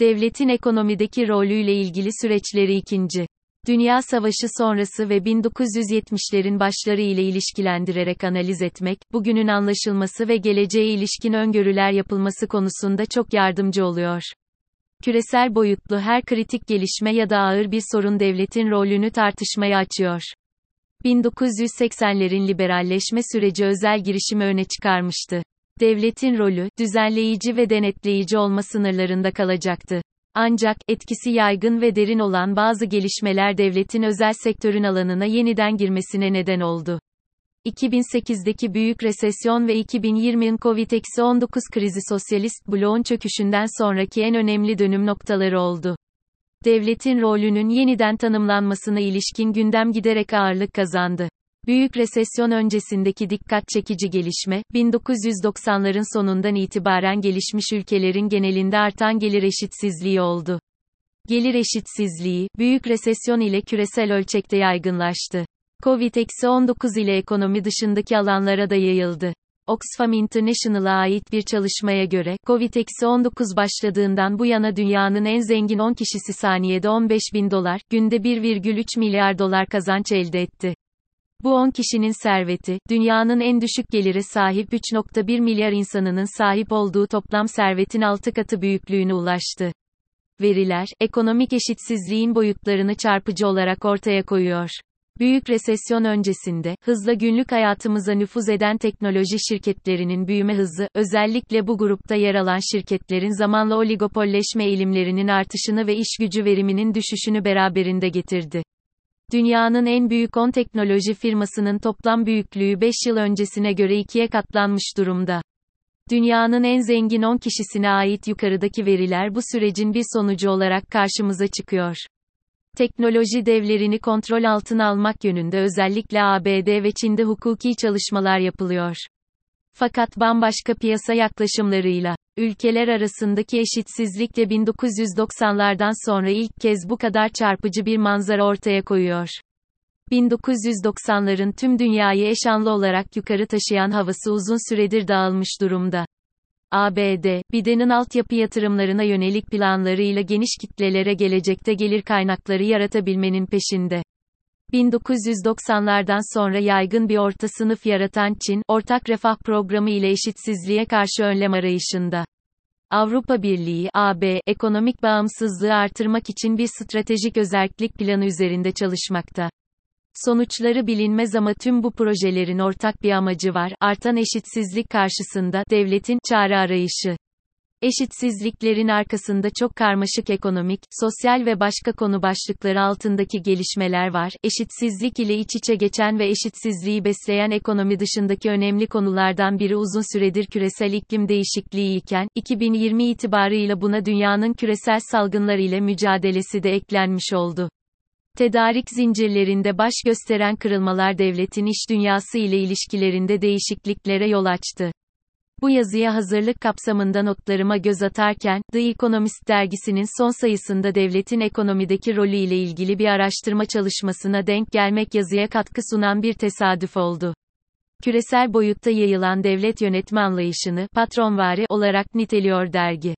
Devletin ekonomideki rolüyle ilgili süreçleri ikinci. Dünya Savaşı sonrası ve 1970'lerin başları ile ilişkilendirerek analiz etmek, bugünün anlaşılması ve geleceğe ilişkin öngörüler yapılması konusunda çok yardımcı oluyor. Küresel boyutlu her kritik gelişme ya da ağır bir sorun devletin rolünü tartışmaya açıyor. 1980'lerin liberalleşme süreci özel girişimi öne çıkarmıştı. Devletin rolü, düzenleyici ve denetleyici olma sınırlarında kalacaktı. Ancak, etkisi yaygın ve derin olan bazı gelişmeler devletin özel sektörün alanına yeniden girmesine neden oldu. 2008'deki büyük resesyon ve 2020'nin Covid-19 krizi sosyalist bloğun çöküşünden sonraki en önemli dönüm noktaları oldu. Devletin rolünün yeniden tanımlanmasına ilişkin gündem giderek ağırlık kazandı. Büyük resesyon öncesindeki dikkat çekici gelişme, 1990'ların sonundan itibaren gelişmiş ülkelerin genelinde artan gelir eşitsizliği oldu. Gelir eşitsizliği, büyük resesyon ile küresel ölçekte yaygınlaştı. Covid-19 ile ekonomi dışındaki alanlara da yayıldı. Oxfam International'a ait bir çalışmaya göre, Covid-19 başladığından bu yana dünyanın en zengin 10 kişisi saniyede 15 bin dolar, günde 1,3 milyar dolar kazanç elde etti. Bu 10 kişinin serveti, dünyanın en düşük geliri sahip 3.1 milyar insanının sahip olduğu toplam servetin 6 katı büyüklüğüne ulaştı. Veriler, ekonomik eşitsizliğin boyutlarını çarpıcı olarak ortaya koyuyor. Büyük resesyon öncesinde, hızla günlük hayatımıza nüfuz eden teknoloji şirketlerinin büyüme hızı, özellikle bu grupta yer alan şirketlerin zamanla oligopolleşme eğilimlerinin artışını ve iş gücü veriminin düşüşünü beraberinde getirdi. Dünyanın en büyük 10 teknoloji firmasının toplam büyüklüğü 5 yıl öncesine göre ikiye katlanmış durumda. Dünyanın en zengin 10 kişisine ait yukarıdaki veriler bu sürecin bir sonucu olarak karşımıza çıkıyor. Teknoloji devlerini kontrol altına almak yönünde özellikle ABD ve Çin'de hukuki çalışmalar yapılıyor. Fakat bambaşka piyasa yaklaşımlarıyla, ülkeler arasındaki eşitsizlikle 1990'lardan sonra ilk kez bu kadar çarpıcı bir manzara ortaya koyuyor. 1990'ların tüm dünyayı eşanlı olarak yukarı taşıyan havası uzun süredir dağılmış durumda. ABD, Biden'in altyapı yatırımlarına yönelik planlarıyla geniş kitlelere gelecekte gelir kaynakları yaratabilmenin peşinde. 1990'lardan sonra yaygın bir orta sınıf yaratan Çin, ortak refah programı ile eşitsizliğe karşı önlem arayışında. Avrupa Birliği, AB, ekonomik bağımsızlığı artırmak için bir stratejik özellik planı üzerinde çalışmakta. Sonuçları bilinmez ama tüm bu projelerin ortak bir amacı var, artan eşitsizlik karşısında, devletin, çare arayışı. Eşitsizliklerin arkasında çok karmaşık ekonomik, sosyal ve başka konu başlıkları altındaki gelişmeler var. Eşitsizlik ile iç içe geçen ve eşitsizliği besleyen ekonomi dışındaki önemli konulardan biri uzun süredir küresel iklim değişikliği iken, 2020 itibarıyla buna dünyanın küresel salgınlar ile mücadelesi de eklenmiş oldu. Tedarik zincirlerinde baş gösteren kırılmalar devletin iş dünyası ile ilişkilerinde değişikliklere yol açtı. Bu yazıya hazırlık kapsamında notlarıma göz atarken, The Economist dergisinin son sayısında devletin ekonomideki rolü ile ilgili bir araştırma çalışmasına denk gelmek yazıya katkı sunan bir tesadüf oldu. Küresel boyutta yayılan devlet yönetme anlayışını, patronvari olarak niteliyor dergi.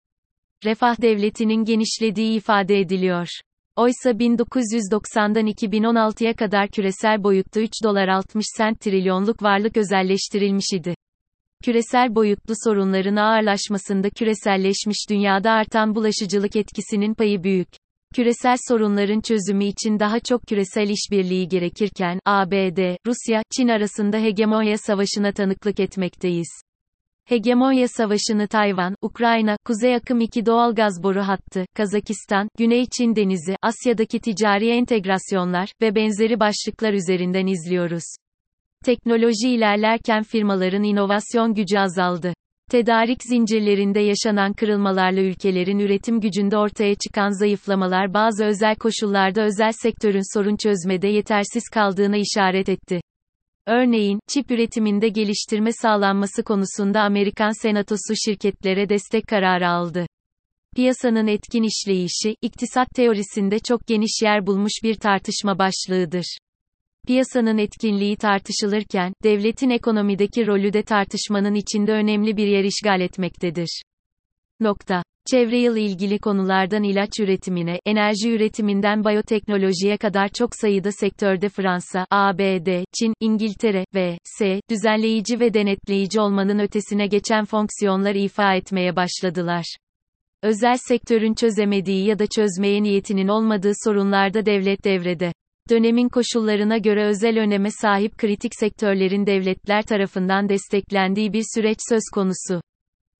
Refah devletinin genişlediği ifade ediliyor. Oysa 1990'dan 2016'ya kadar küresel boyutta 3 dolar 60 sent trilyonluk varlık özelleştirilmiş idi. Küresel boyutlu sorunların ağırlaşmasında küreselleşmiş dünyada artan bulaşıcılık etkisinin payı büyük. Küresel sorunların çözümü için daha çok küresel işbirliği gerekirken, ABD, Rusya, Çin arasında hegemonya savaşına tanıklık etmekteyiz. Hegemonya Savaşı'nı Tayvan, Ukrayna, Kuzey Akım 2 doğal gaz boru hattı, Kazakistan, Güney Çin Denizi, Asya'daki ticari entegrasyonlar ve benzeri başlıklar üzerinden izliyoruz. Teknoloji ilerlerken firmaların inovasyon gücü azaldı. Tedarik zincirlerinde yaşanan kırılmalarla ülkelerin üretim gücünde ortaya çıkan zayıflamalar bazı özel koşullarda özel sektörün sorun çözmede yetersiz kaldığına işaret etti. Örneğin, çip üretiminde geliştirme sağlanması konusunda Amerikan Senatosu şirketlere destek kararı aldı. Piyasanın etkin işleyişi, iktisat teorisinde çok geniş yer bulmuş bir tartışma başlığıdır. Piyasanın etkinliği tartışılırken, devletin ekonomideki rolü de tartışmanın içinde önemli bir yer işgal etmektedir. Nokta. Çevre yıl ilgili konulardan ilaç üretimine, enerji üretiminden biyoteknolojiye kadar çok sayıda sektörde Fransa, ABD, Çin, İngiltere ve S, düzenleyici ve denetleyici olmanın ötesine geçen fonksiyonlar ifa etmeye başladılar. Özel sektörün çözemediği ya da çözmeye niyetinin olmadığı sorunlarda devlet devrede. Dönemin koşullarına göre özel öneme sahip kritik sektörlerin devletler tarafından desteklendiği bir süreç söz konusu.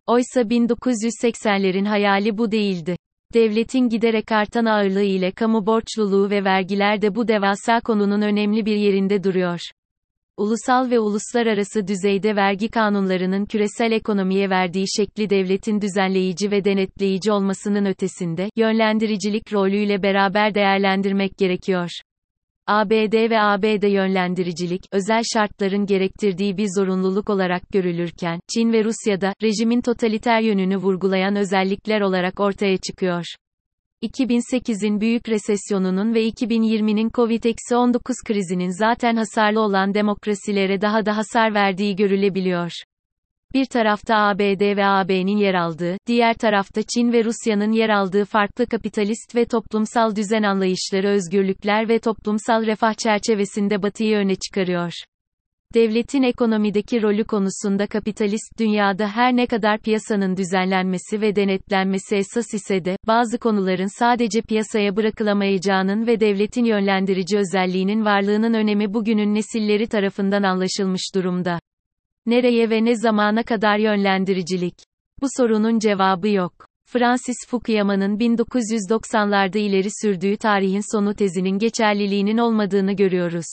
Oysa 1980'lerin hayali bu değildi. Devletin giderek artan ağırlığı ile kamu borçluluğu ve vergiler de bu devasa konunun önemli bir yerinde duruyor. Ulusal ve uluslararası düzeyde vergi kanunlarının küresel ekonomiye verdiği şekli devletin düzenleyici ve denetleyici olmasının ötesinde, yönlendiricilik rolüyle beraber değerlendirmek gerekiyor. ABD ve ABD yönlendiricilik, özel şartların gerektirdiği bir zorunluluk olarak görülürken, Çin ve Rusya'da, rejimin totaliter yönünü vurgulayan özellikler olarak ortaya çıkıyor. 2008'in büyük resesyonunun ve 2020'nin Covid-19 krizinin zaten hasarlı olan demokrasilere daha da hasar verdiği görülebiliyor. Bir tarafta ABD ve AB'nin yer aldığı, diğer tarafta Çin ve Rusya'nın yer aldığı farklı kapitalist ve toplumsal düzen anlayışları özgürlükler ve toplumsal refah çerçevesinde Batı'yı öne çıkarıyor. Devletin ekonomideki rolü konusunda kapitalist dünyada her ne kadar piyasanın düzenlenmesi ve denetlenmesi esas ise de, bazı konuların sadece piyasaya bırakılamayacağının ve devletin yönlendirici özelliğinin varlığının önemi bugünün nesilleri tarafından anlaşılmış durumda. Nereye ve ne zamana kadar yönlendiricilik? Bu sorunun cevabı yok. Francis Fukuyama'nın 1990'larda ileri sürdüğü tarihin sonu tezinin geçerliliğinin olmadığını görüyoruz.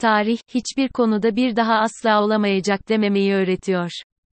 Tarih, hiçbir konuda bir daha asla olamayacak dememeyi öğretiyor.